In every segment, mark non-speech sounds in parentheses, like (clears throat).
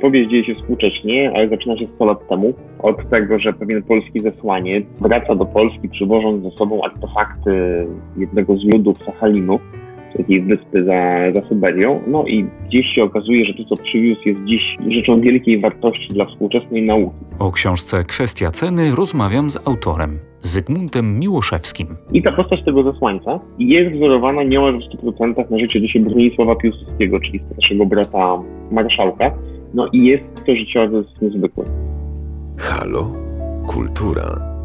Powieść dzieje się współcześnie, ale zaczyna się 100 lat temu. Od tego, że pewien polski zesłaniec wraca do Polski, przywożąc ze sobą artefakty jednego z ludów Sachalinu, takiej wyspy za, za Syberią. No i gdzieś się okazuje, że to, co przywiózł, jest dziś rzeczą wielkiej wartości dla współczesnej nauki. O książce Kwestia ceny rozmawiam z autorem. Zygmuntem Miłoszewskim. I ta postać tego zesłańca jest wzorowana niemal w 100% na życiu dzisiaj Bronisława Piłsudskiego, czyli starszego brata marszałka. No i jest to życiorys niezwykły. Halo? Kultura.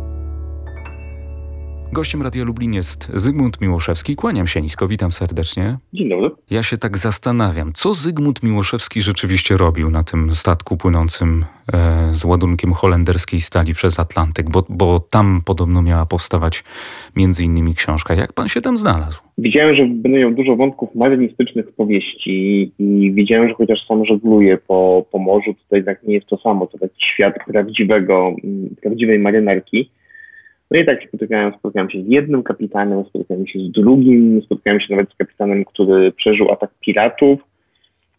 Gościem Radia Lublin jest Zygmunt Miłoszewski. Kłaniam się nisko, witam serdecznie. Dzień dobry. Ja się tak zastanawiam, co Zygmunt Miłoszewski rzeczywiście robił na tym statku płynącym e, z ładunkiem holenderskiej stali przez Atlantyk, bo, bo tam podobno miała powstawać między innymi książka. Jak pan się tam znalazł? Widziałem, że będę miał dużo wątków marynistycznych w powieści i widziałem, że chociaż sam żegluję po, po morzu, to jednak nie jest to samo, to taki świat prawdziwego, prawdziwej marynarki. No i tak się spotykałem, się z jednym kapitanem, spotkałem się z drugim, spotkałem się nawet z kapitanem, który przeżył atak piratów.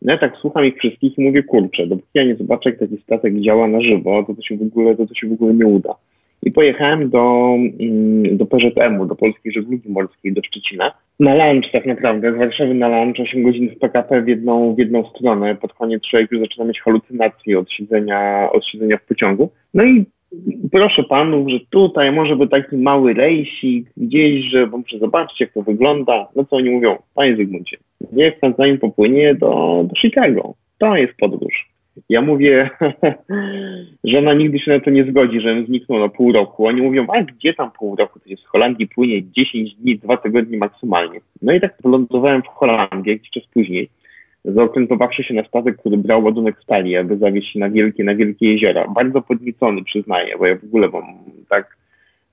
No ja tak słucham ich wszystkich i mówię, kurczę, dopóki ja nie zobaczę, jak taki statek działa na żywo, to to się w ogóle, to, to się w ogóle nie uda. I pojechałem do, mm, do PZM-u, do Polskiej Żeglugi Morskiej, do Szczecina. Na lunch tak naprawdę, z Warszawy na lunch, 8 godzin w PKP w jedną, w jedną stronę. Pod koniec człowiek już zaczyna mieć halucynacje od siedzenia, od siedzenia w pociągu. No i proszę panów, że tutaj może by taki mały rejsik gdzieś, że muszę zobaczyć, jak to wygląda. No co oni mówią? Panie Zygmuncie, niech pan z nami popłynie do, do Chicago. To jest podróż. Ja mówię, (laughs) że ona nigdy się na to nie zgodzi, żebym zniknął na pół roku. Oni mówią, a gdzie tam pół roku? To jest w Holandii płynie 10 dni, 2 tygodnie maksymalnie. No i tak wylądowałem w Holandii jakiś czas później zaokrętowawszy się na statek, który brał ładunek stali, aby zawieźć się na wielkie, na wielkie jeziora. Bardzo podniecony, przyznaję, bo ja w ogóle mam tak,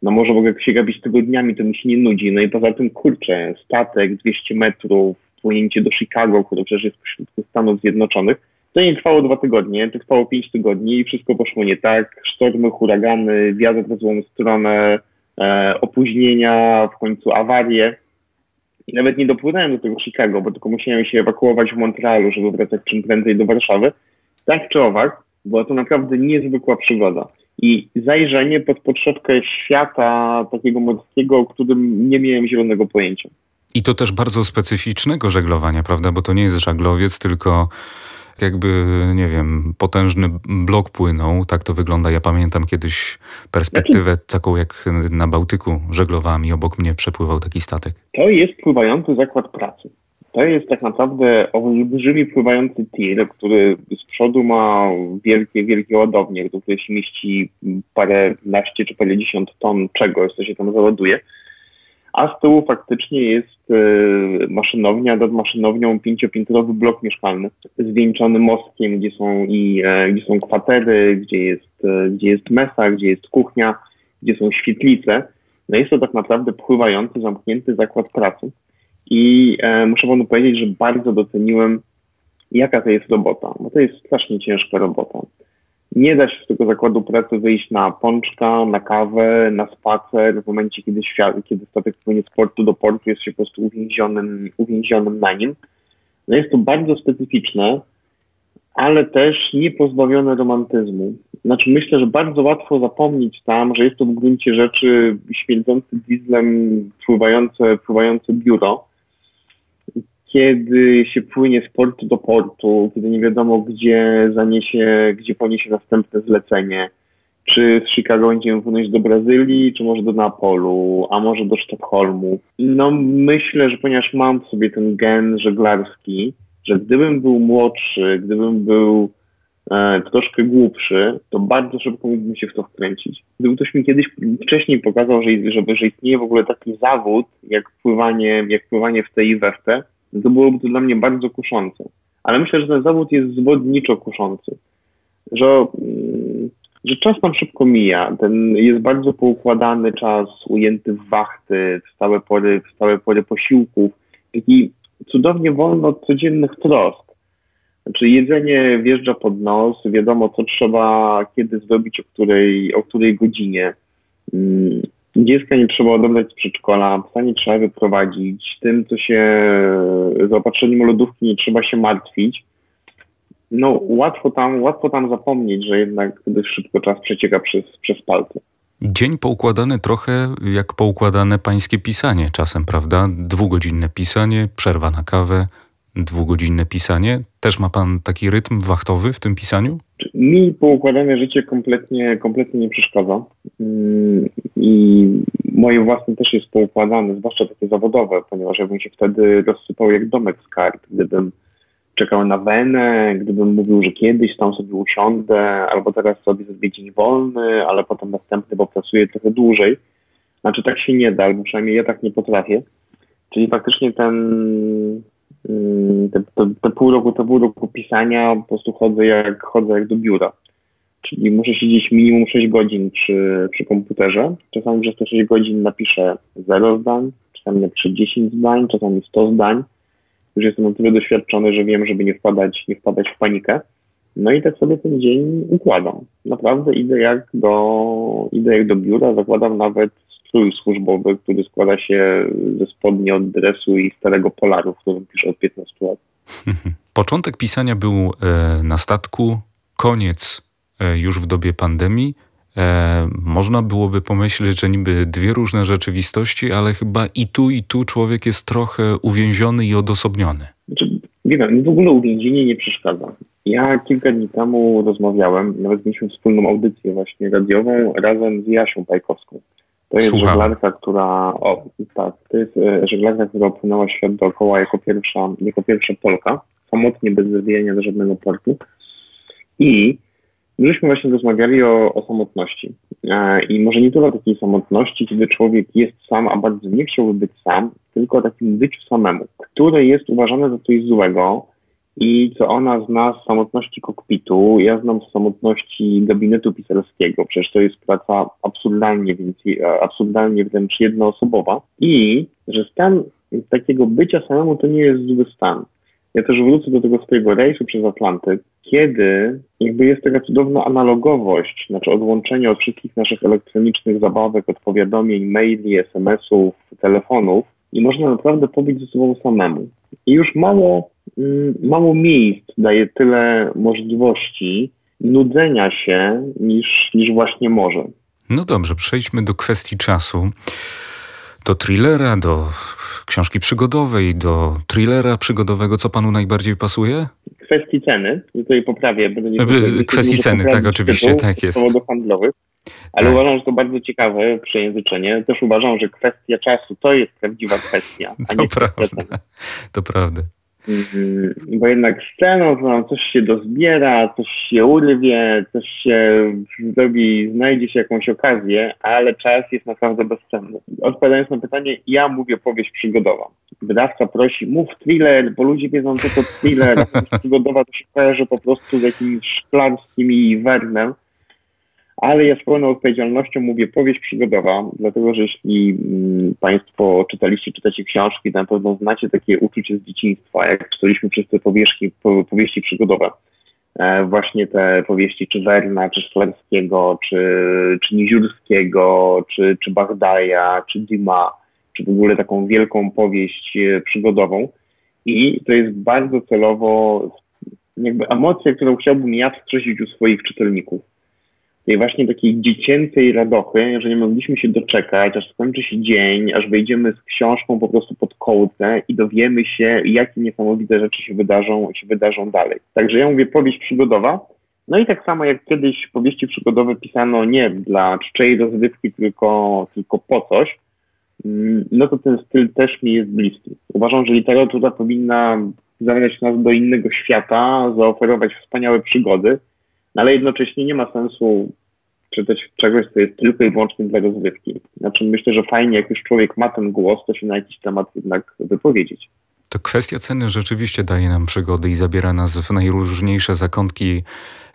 no może mogę się gabić tygodniami, to mi się nie nudzi. No i poza tym, kurczę, statek 200 metrów, płynięcie do Chicago, które przecież jest pośrodku Stanów Zjednoczonych, to nie trwało dwa tygodnie, to trwało pięć tygodni i wszystko poszło nie tak. Sztormy, huragany, wiatr w złą stronę, e, opóźnienia, w końcu awarie. I nawet nie dopłynąłem do tego Chicago, bo tylko musiałem się ewakuować w Montrealu, żeby wracać czym prędzej do Warszawy. Tak czy owak, była to naprawdę niezwykła przygoda. I zajrzenie pod podszewkę świata takiego morskiego, o którym nie miałem zielonego pojęcia. I to też bardzo specyficznego żeglowania, prawda? Bo to nie jest żaglowiec, tylko jakby, nie wiem, potężny blok płynął. Tak to wygląda. Ja pamiętam kiedyś perspektywę taką, jak na Bałtyku żeglowałem i obok mnie przepływał taki statek. To jest pływający zakład pracy. To jest tak naprawdę olbrzymi pływający tir, który z przodu ma wielkie, wielkie ładownie, do się mieści parę naście czy parę dziesiąt ton czegoś, co się tam załaduje a z tyłu faktycznie jest e, maszynownia, nad maszynownią pięciopiętrowy blok mieszkalny zwieńczony mostkiem, gdzie są i e, gdzie są kwatery, gdzie jest, e, gdzie jest mesa, gdzie jest kuchnia, gdzie są świetlice. No jest to tak naprawdę pływający, zamknięty zakład pracy. I e, muszę panu powiedzieć, że bardzo doceniłem, jaka to jest robota, bo to jest strasznie ciężka robota. Nie da się z tego zakładu pracy wyjść na pączka, na kawę, na spacer w momencie, kiedy, świat, kiedy statek płynie z portu do portu, jest się po prostu uwięzionym, uwięzionym na nim. No jest to bardzo specyficzne, ale też nie pozbawione romantyzmu. Znaczy myślę, że bardzo łatwo zapomnieć tam, że jest to w gruncie rzeczy śmierdzący dieslem pływające, pływające biuro kiedy się płynie z portu do portu, kiedy nie wiadomo, gdzie zaniesie, gdzie poniesie następne zlecenie. Czy z Chicago będziemy płynąć do Brazylii, czy może do Neapolu, a może do Sztokholmu. No myślę, że ponieważ mam w sobie ten gen żeglarski, że gdybym był młodszy, gdybym był e, troszkę głupszy, to bardzo szybko mógłbym się w to wkręcić. Gdyby ktoś mi kiedyś wcześniej pokazał, że, żeby, że istnieje w ogóle taki zawód, jak pływanie, jak pływanie w tej i we w te, to byłoby to dla mnie bardzo kuszące. Ale myślę, że ten zawód jest zwodniczo kuszący. Że, mm, że czas nam szybko mija. Ten jest bardzo poukładany czas, ujęty w wachty, w stałe pory, w stałe pory posiłków. Taki cudownie wolno od codziennych trosk. Znaczy jedzenie wjeżdża pod nos, wiadomo co trzeba kiedy zrobić, o której, o której godzinie. Dziecka nie trzeba odebrać z przedszkola, psa nie trzeba wyprowadzić, tym, co się zaopatrzeniem lodówki nie trzeba się martwić. no łatwo tam, łatwo tam zapomnieć, że jednak dość szybko czas przecieka przez, przez palce. Dzień poukładany trochę jak poukładane pańskie pisanie czasem, prawda? Dwugodzinne pisanie, przerwa na kawę, dwugodzinne pisanie. Też ma pan taki rytm wachtowy w tym pisaniu? Mi poukładane życie kompletnie, kompletnie nie przeszkadza. Mm, I moje własne też jest poukładane, zwłaszcza takie zawodowe, ponieważ ja bym się wtedy rozsypał jak domek z kart, gdybym czekał na wenę, gdybym mówił, że kiedyś tam sobie usiądę, albo teraz sobie zrobię dzień wolny, ale potem następny, bo pracuję trochę dłużej. Znaczy tak się nie da, albo przynajmniej ja tak nie potrafię. Czyli faktycznie ten, te, te, te pół roku, te pół roku pisania po prostu chodzę jak, chodzę jak do biura. Czyli muszę siedzieć minimum 6 godzin przy, przy komputerze. Czasami przez te 6 godzin napiszę 0 zdań, czasami napiszę 10 zdań, czasami 100 zdań już jestem na tyle doświadczony, że wiem, żeby nie wpadać, nie wpadać w panikę. No i tak sobie ten dzień układam. Naprawdę idę jak do, idę jak do biura, zakładam nawet strój służbowy, który składa się ze spodni od dresu i starego polaru, w którym piszę od 15 lat. (laughs) Początek pisania był e, na statku, koniec e, już w dobie pandemii. E, można byłoby pomyśleć, że niby dwie różne rzeczywistości, ale chyba i tu, i tu człowiek jest trochę uwięziony i odosobniony. Znaczy, wiem, mi w ogóle uwięzienie nie przeszkadza. Ja kilka dni temu rozmawiałem, nawet mieliśmy wspólną audycję właśnie radiową razem z Jasią Pajkowską. To jest Słucham. żeglarka, która, o, tak, to jest e, żeglarka, która opłynęła świat dookoła jako pierwsza, jako pierwsza Polka, samotnie bez zawijania do żadnego portu. I Myśmy właśnie rozmawiali o, o samotności. E, I może nie tyle takiej samotności, kiedy człowiek jest sam, a bardzo nie chciałby być sam, tylko o takim byciu samemu, które jest uważane za coś złego i co ona zna z samotności kokpitu, ja znam z samotności gabinetu pisarskiego, przecież to jest praca absurdalnie, więc, e, absurdalnie wręcz jednoosobowa i że stan takiego bycia samemu to nie jest zły stan. Ja też wrócę do tego swojego rejsu przez Atlantyk, kiedy jakby jest taka cudowna analogowość, znaczy odłączenie od wszystkich naszych elektronicznych zabawek, od powiadomień, maili, SMS-ów, telefonów i można naprawdę pobyć ze sobą samemu. I już mało, mało miejsc daje tyle możliwości nudzenia się niż, niż właśnie może. No dobrze, przejdźmy do kwestii czasu. Do thrillera, do książki przygodowej, do thrillera przygodowego, co panu najbardziej pasuje? Kwestii ceny, tutaj poprawię. Będę nie kwestii ceny, tak, oczywiście, tak jest. Powodów handlowych. Ale tak. uważam, że to bardzo ciekawe przejęzyczenie. Też uważam, że kwestia czasu to jest prawdziwa kwestia. to prawda. To prawda. Mhm. Bo jednak sceną to coś się dozbiera, coś się urwie, coś się zrobi, znajdzie się jakąś okazję, ale czas jest naprawdę bezcenny. Odpowiadając na pytanie, ja mówię powieść przygodowa. Wydawca prosi, mów thriller, bo ludzie wiedzą, to thriller, (laughs) przygodowa to się kojarzy po prostu z jakimś szklarskim i wernem ale ja z pełną odpowiedzialnością mówię powieść przygodowa, dlatego że jeśli mm, Państwo czytaliście, czytacie książki, to na pewno znacie takie uczucie z dzieciństwa, jak czytaliśmy przez te powierzchni, po, powieści przygodowe. E, właśnie te powieści czy Werna, czy Szklarskiego, czy, czy Niziurskiego, czy, czy Bagdaja, czy Dima, czy w ogóle taką wielką powieść e, przygodową. I to jest bardzo celowo jakby emocja, którą chciałbym ja wstrzesić u swoich czytelników tej właśnie takiej dziecięcej radochy, że nie mogliśmy się doczekać, aż skończy się dzień, aż wejdziemy z książką po prostu pod kołdrę i dowiemy się, jakie niesamowite rzeczy się wydarzą, się wydarzą dalej. Także ja mówię powieść przygodowa, no i tak samo jak kiedyś powieści przygodowe pisano nie dla czczej rozrywki, tylko, tylko po coś, mm, no to ten styl też mi jest bliski. Uważam, że literatura powinna zabrać nas do innego świata, zaoferować wspaniałe przygody, ale jednocześnie nie ma sensu czytać czegoś, co jest tylko i wyłącznie dla rozrywki. Znaczy myślę, że fajnie, jak już człowiek ma ten głos, to się na jakiś temat jednak wypowiedzieć. To kwestia ceny rzeczywiście daje nam przygody i zabiera nas w najróżniejsze zakątki.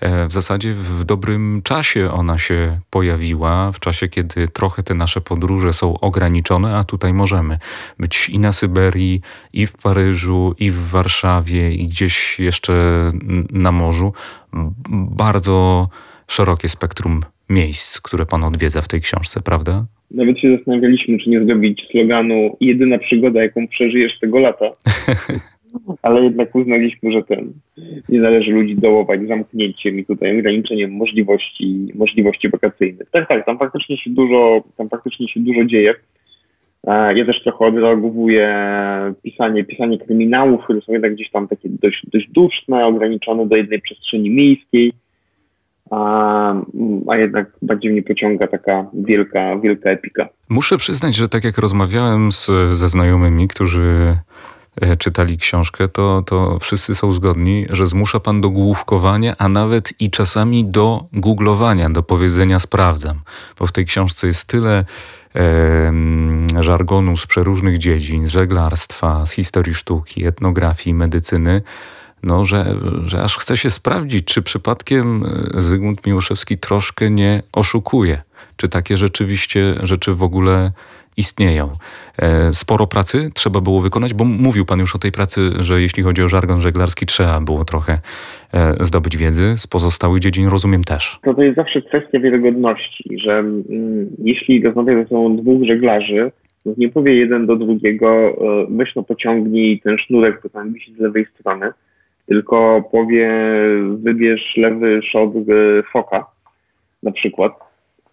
E, w zasadzie w dobrym czasie ona się pojawiła, w czasie, kiedy trochę te nasze podróże są ograniczone, a tutaj możemy być i na Syberii, i w Paryżu, i w Warszawie, i gdzieś jeszcze na morzu. Bardzo szerokie spektrum miejsc, które pan odwiedza w tej książce, prawda? Nawet się zastanawialiśmy, czy nie zrobić sloganu jedyna przygoda, jaką przeżyjesz tego lata. (laughs) ale jednak uznaliśmy, że ten nie należy ludzi dołować zamknięciem i tutaj ograniczeniem możliwości, możliwości wakacyjnych. Tak, tak, tam faktycznie się dużo, tam faktycznie się dużo dzieje. Ja też trochę odreagowuję pisanie, pisanie kryminałów, które są jednak gdzieś tam takie dość, dość duszne, ograniczone do jednej przestrzeni miejskiej, a, a jednak bardziej mnie pociąga taka wielka, wielka epika. Muszę przyznać, że tak jak rozmawiałem z, ze znajomymi, którzy e, czytali książkę, to, to wszyscy są zgodni, że zmusza pan do główkowania, a nawet i czasami do googlowania, do powiedzenia sprawdzam. Bo w tej książce jest tyle e, żargonu z przeróżnych dziedzin, z żeglarstwa, z historii sztuki, etnografii, medycyny, no, że, że aż chce się sprawdzić, czy przypadkiem e, Zygmunt Miłoszewski troszkę nie oszukuje. Czy takie rzeczywiście rzeczy w ogóle istnieją. E, sporo pracy trzeba było wykonać, bo mówił Pan już o tej pracy, że jeśli chodzi o żargon żeglarski, trzeba było trochę e, zdobyć wiedzy. Z pozostałych dziedzin rozumiem też. To, to jest zawsze kwestia wiarygodności, że mm, jeśli rozmawia ze sobą dwóch żeglarzy, nie powie jeden do drugiego, weź no pociągnij ten sznurek, który tam wisi z lewej strony, tylko powie wybierz lewy szot foka na przykład.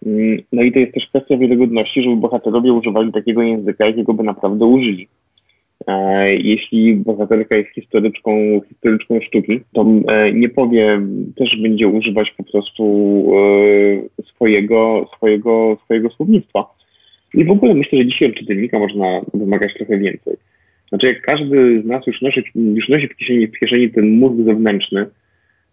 Mm, no i to jest też kwestia wiarygodności, żeby bohaterowie używali takiego języka, jakiego by naprawdę użyli. E, jeśli bohaterka jest historyczką, historyczką sztuki, to e, nie powie, też będzie używać po prostu e, swojego, swojego, swojego słownictwa. I w ogóle myślę, że dzisiaj od czytelnika można wymagać trochę więcej. Znaczy, jak każdy z nas już nosi, już nosi w, kieszeni, w kieszeni ten mózg zewnętrzny,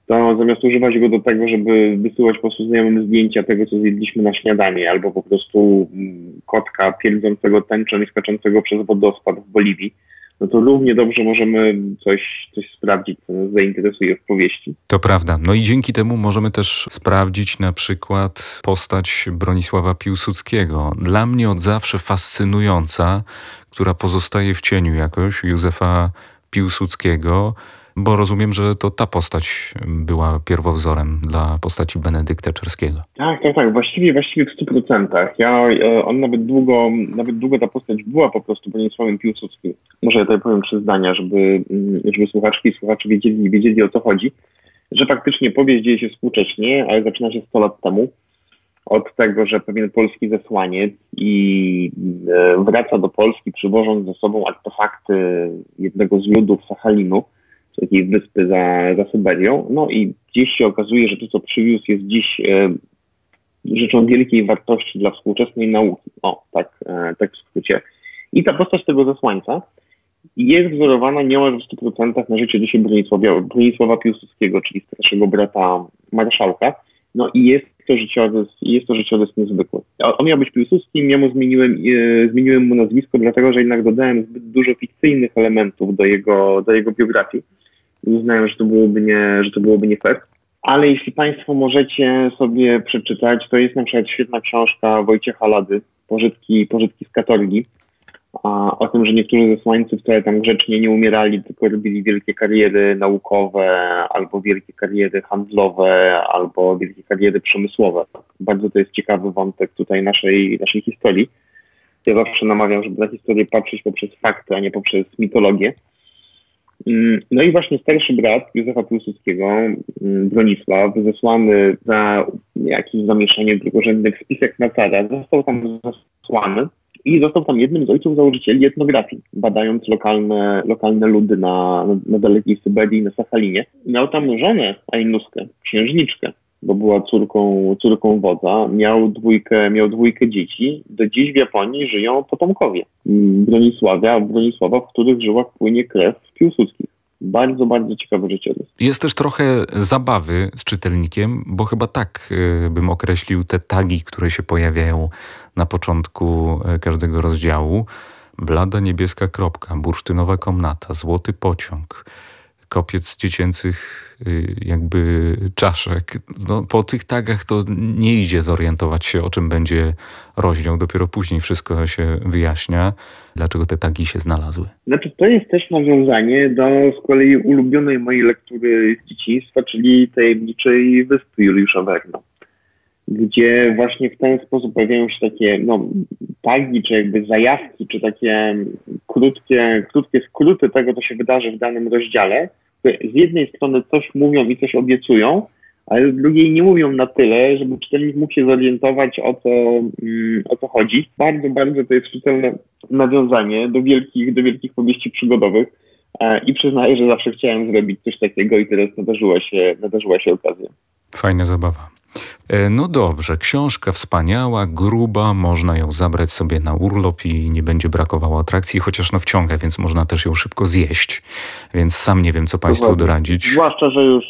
to zamiast używać go do tego, żeby wysyłać po prostu znajomym zdjęcia tego, co zjedliśmy na śniadanie, albo po prostu mm, kotka pierdzącego tęczą i skaczącego przez wodospad w Boliwii, no to równie dobrze możemy coś, coś sprawdzić, co nas zainteresuje w powieści. To prawda. No i dzięki temu możemy też sprawdzić na przykład postać Bronisława Piłsudskiego. Dla mnie od zawsze fascynująca, która pozostaje w cieniu jakoś Józefa Piłsudskiego, bo rozumiem, że to ta postać była pierwowzorem dla postaci Benedykta Czerskiego. Tak, tak, tak. Właściwie, właściwie w stu procentach. Ja, e, on nawet długo, nawet długo ta postać była po prostu Bronisławem Piłsudskim. Może ja tutaj powiem trzy zdania, żeby, mm, żeby słuchaczki i słuchacze wiedzieli, wiedzieli o co chodzi. Że faktycznie powieść dzieje się współcześnie, ale zaczyna się 100 lat temu od tego, że pewien polski zesłaniec i e, wraca do Polski, przywożąc ze sobą artefakty jednego z ludów Sachalinu, takiej wyspy za, za Syberią. No i gdzieś się okazuje, że to, co przywiózł, jest dziś e, rzeczą wielkiej wartości dla współczesnej nauki. O, tak, e, tak w skrócie. I ta postać tego zesłańca jest wzorowana niemal w 100% na życie dzisiaj Bronisława, Bronisława Piłsudskiego, czyli starszego brata marszałka. No i jest to życiorys, jest to życiorys niezwykły. On miał być Piłsudskim, ja mu zmieniłem, e, zmieniłem mu nazwisko, dlatego że jednak dodałem zbyt dużo fikcyjnych elementów do jego, do jego biografii. Uznałem, że to byłoby nie, że to byłoby nie fair. Ale jeśli Państwo możecie sobie przeczytać, to jest na przykład świetna książka Wojciecha Lady, Pożytki, Pożytki z Katorgi, a, o tym, że niektórzy zesłańcy wcale tam grzecznie nie umierali, tylko robili wielkie kariery naukowe, albo wielkie kariery handlowe, albo wielkie kariery przemysłowe. Bardzo to jest ciekawy wątek tutaj naszej, naszej historii. Ja zawsze namawiam, żeby na historię patrzeć poprzez fakty, a nie poprzez mitologię. Mm, no i właśnie starszy brat Józefa Piłsudskiego, mm, Bronisław, zesłany za jakieś zamieszanie drugorzędnych spisek na cara, został tam zesłany i został tam jednym z ojców założycieli etnografii, badając lokalne, lokalne ludy na, na, dalekiej Syberii, na Sachalinie. Miał tam żonę Ainuskę, księżniczkę, bo była córką, córką wodza. Miał dwójkę, miał dwójkę dzieci. Do dziś w Japonii żyją potomkowie Bronisławia, Bronisława, w których żyłach płynie krew Piłsudskich bardzo, bardzo ciekawy życiorys. Jest też trochę zabawy z czytelnikiem, bo chyba tak y, bym określił te tagi, które się pojawiają na początku y, każdego rozdziału. Blada niebieska kropka, bursztynowa komnata, złoty pociąg, kopiec dziecięcych y, jakby czaszek. No, po tych tagach to nie idzie zorientować się, o czym będzie rozdział. Dopiero później wszystko się wyjaśnia, dlaczego te tagi się znalazły. Znaczy, to jest też nawiązanie do z kolei ulubionej mojej lektury z dzieciństwa, czyli Tajemniczej Wyspy Juliusza Werna. gdzie właśnie w ten sposób pojawiają się takie no, tagi, czy jakby zajawki, czy takie krótkie, krótkie skróty tego, co się wydarzy w danym rozdziale, z jednej strony coś mówią i coś obiecują, ale z drugiej nie mówią na tyle, żeby czytelnik mógł się zorientować o co, mm, o co chodzi. Bardzo, bardzo to jest czytelne nawiązanie do wielkich, do wielkich powieści przygodowych e, i przyznaję, że zawsze chciałem zrobić coś takiego i teraz nadarzyła się, nadarzyła się okazja. Fajna zabawa. E, no dobrze, książka wspaniała, gruba, można ją zabrać sobie na urlop i nie będzie brakowało atrakcji, chociaż no wciąga, więc można też ją szybko zjeść. Więc sam nie wiem, co Państwu Dokładnie. doradzić. Zwłaszcza, że już,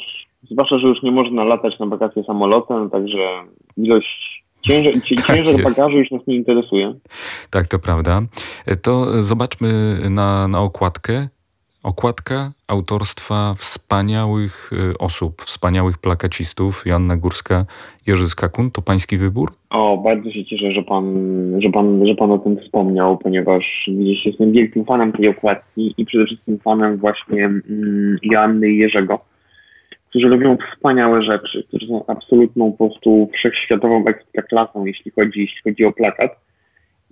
zwłaszcza, że już nie można latać na wakacje samolotem, także ilość ciężar, (laughs) Tak ciężar bagażu już nas nie interesuje. Tak, to prawda. E, To zobaczmy na, na okładkę. Okładka autorstwa wspaniałych e, osób, wspaniałych plakacistów. Joanna Górska, Jerzy Skakun. To pański wybór? O, bardzo się cieszę, że pan, że pan, że pan o tym wspomniał, ponieważ gdzieś jestem wielkim fanem tej okładki i przede wszystkim fanem właśnie mm, Joanny i Jerzego, którzy robią wspaniałe rzeczy, którzy są absolutną po prostu wszechświatową ekstraklasą, jeśli chodzi, jeśli chodzi o plakat.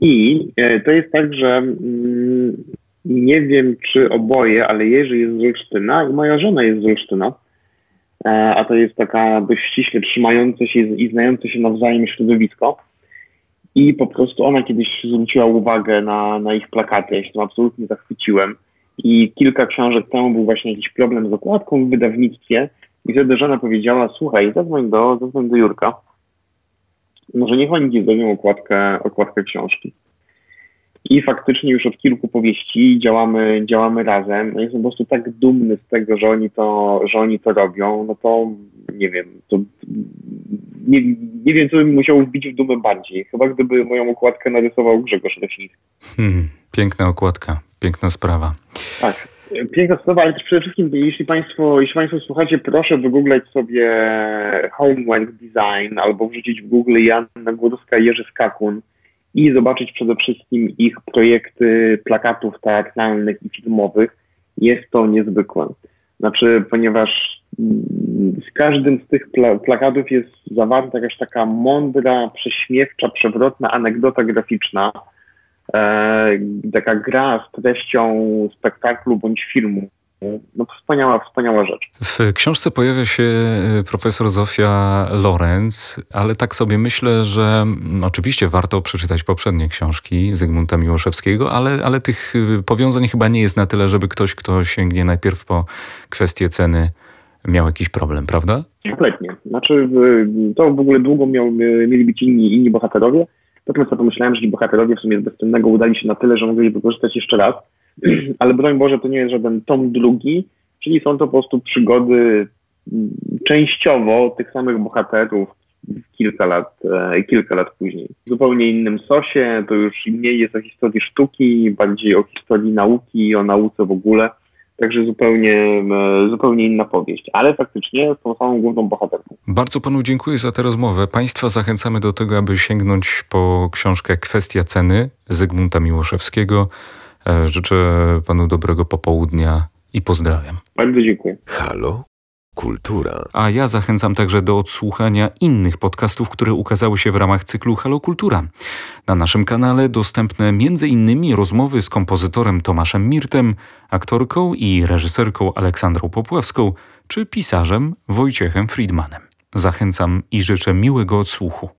I e, to jest tak, że mm, nie wiem, czy oboje, ale Jerzy jest z Olsztyna i moja żona jest z Olsztyna. E, a to jest taka dość ściśle trzymające się i znające się nawzajem środowisko. I po prostu ona kiedyś zwróciła uwagę na, na ich plakaty. Ja się tym absolutnie zachwyciłem. I kilka książek temu był właśnie jakiś problem z okładką w wydawnictwie. I wtedy żona powiedziała, słuchaj, zadzwoń do, zadzwoń do Jurka. Może niech oni ci zrobią okładkę, okładkę książki. I faktycznie już od kilku powieści działamy, działamy razem. No jestem po prostu tak dumny z tego, że oni to, że oni to robią. No to nie wiem, to nie, nie wiem, co bym musiał wbić w dumę bardziej. Chyba gdyby moją okładkę narysował Grzegorz Leśnicki. Hmm, piękna okładka, piękna sprawa. Tak. Piękna sprawa, ale też przede wszystkim, jeśli Państwo, jeśli Państwo słuchacie, proszę wygooglać sobie Homework Design albo wrzucić w Google Janna Górska, Jerzy Skakun i zobaczyć przede wszystkim ich projekty plakatów teatralnych i filmowych. Jest to niezwykłe. Znaczy, ponieważ mm, z każdym z tych pla plakatów jest zawarta jakaś taka mądra, prześmiewcza, przewrotna anegdota graficzna, e, taka gra z treścią spektaklu bądź filmu. No wspaniała, wspaniała rzecz. W książce pojawia się e, profesor Zofia Lorenz, ale tak sobie myślę, że mm, oczywiście warto przeczytać poprzednie książki Zygmunta Miłoszewskiego, ale, ale tych y, powiązań chyba nie jest na tyle, żeby ktoś, kto sięgnie najpierw po kwestię ceny, miał jakiś problem, prawda? Kompletnie. Znaczy, to w ogóle długo miał, mieli być inni, inni bohaterowie. Potem sobie pomyślałem, że ci bohaterowie w sumie z bezcennego udali się na tyle, że mogli wykorzystać jeszcze raz. (clears throat) Ale broń Boże, to nie jest żaden tom drugi, czyli są to po prostu przygody mm, częściowo tych samych bohaterów kilka lat, e, kilka lat później. W zupełnie innym sosie, to już mniej jest o historii sztuki, bardziej o historii nauki, o nauce w ogóle. Także zupełnie, e, zupełnie inna powieść, ale faktycznie z tą samą główną bohaterką. Bardzo panu dziękuję za tę rozmowę. Państwa zachęcamy do tego, aby sięgnąć po książkę Kwestia ceny Zygmunta Miłoszewskiego. E, Życzę panu dobrego popołudnia i pozdrawiam. Bardzo dziękuję. Halo? Kultura. A ja zachęcam także do odsłuchania innych podcastów, które ukazały się w ramach cyklu Halo Kultura. Na naszym kanale dostępne m.in. rozmowy z kompozytorem Tomaszem Mirtem, aktorką i reżyserką Aleksandrą Popławską czy pisarzem Wojciechem Friedmanem. Zachęcam i życzę miłego odsłuchu.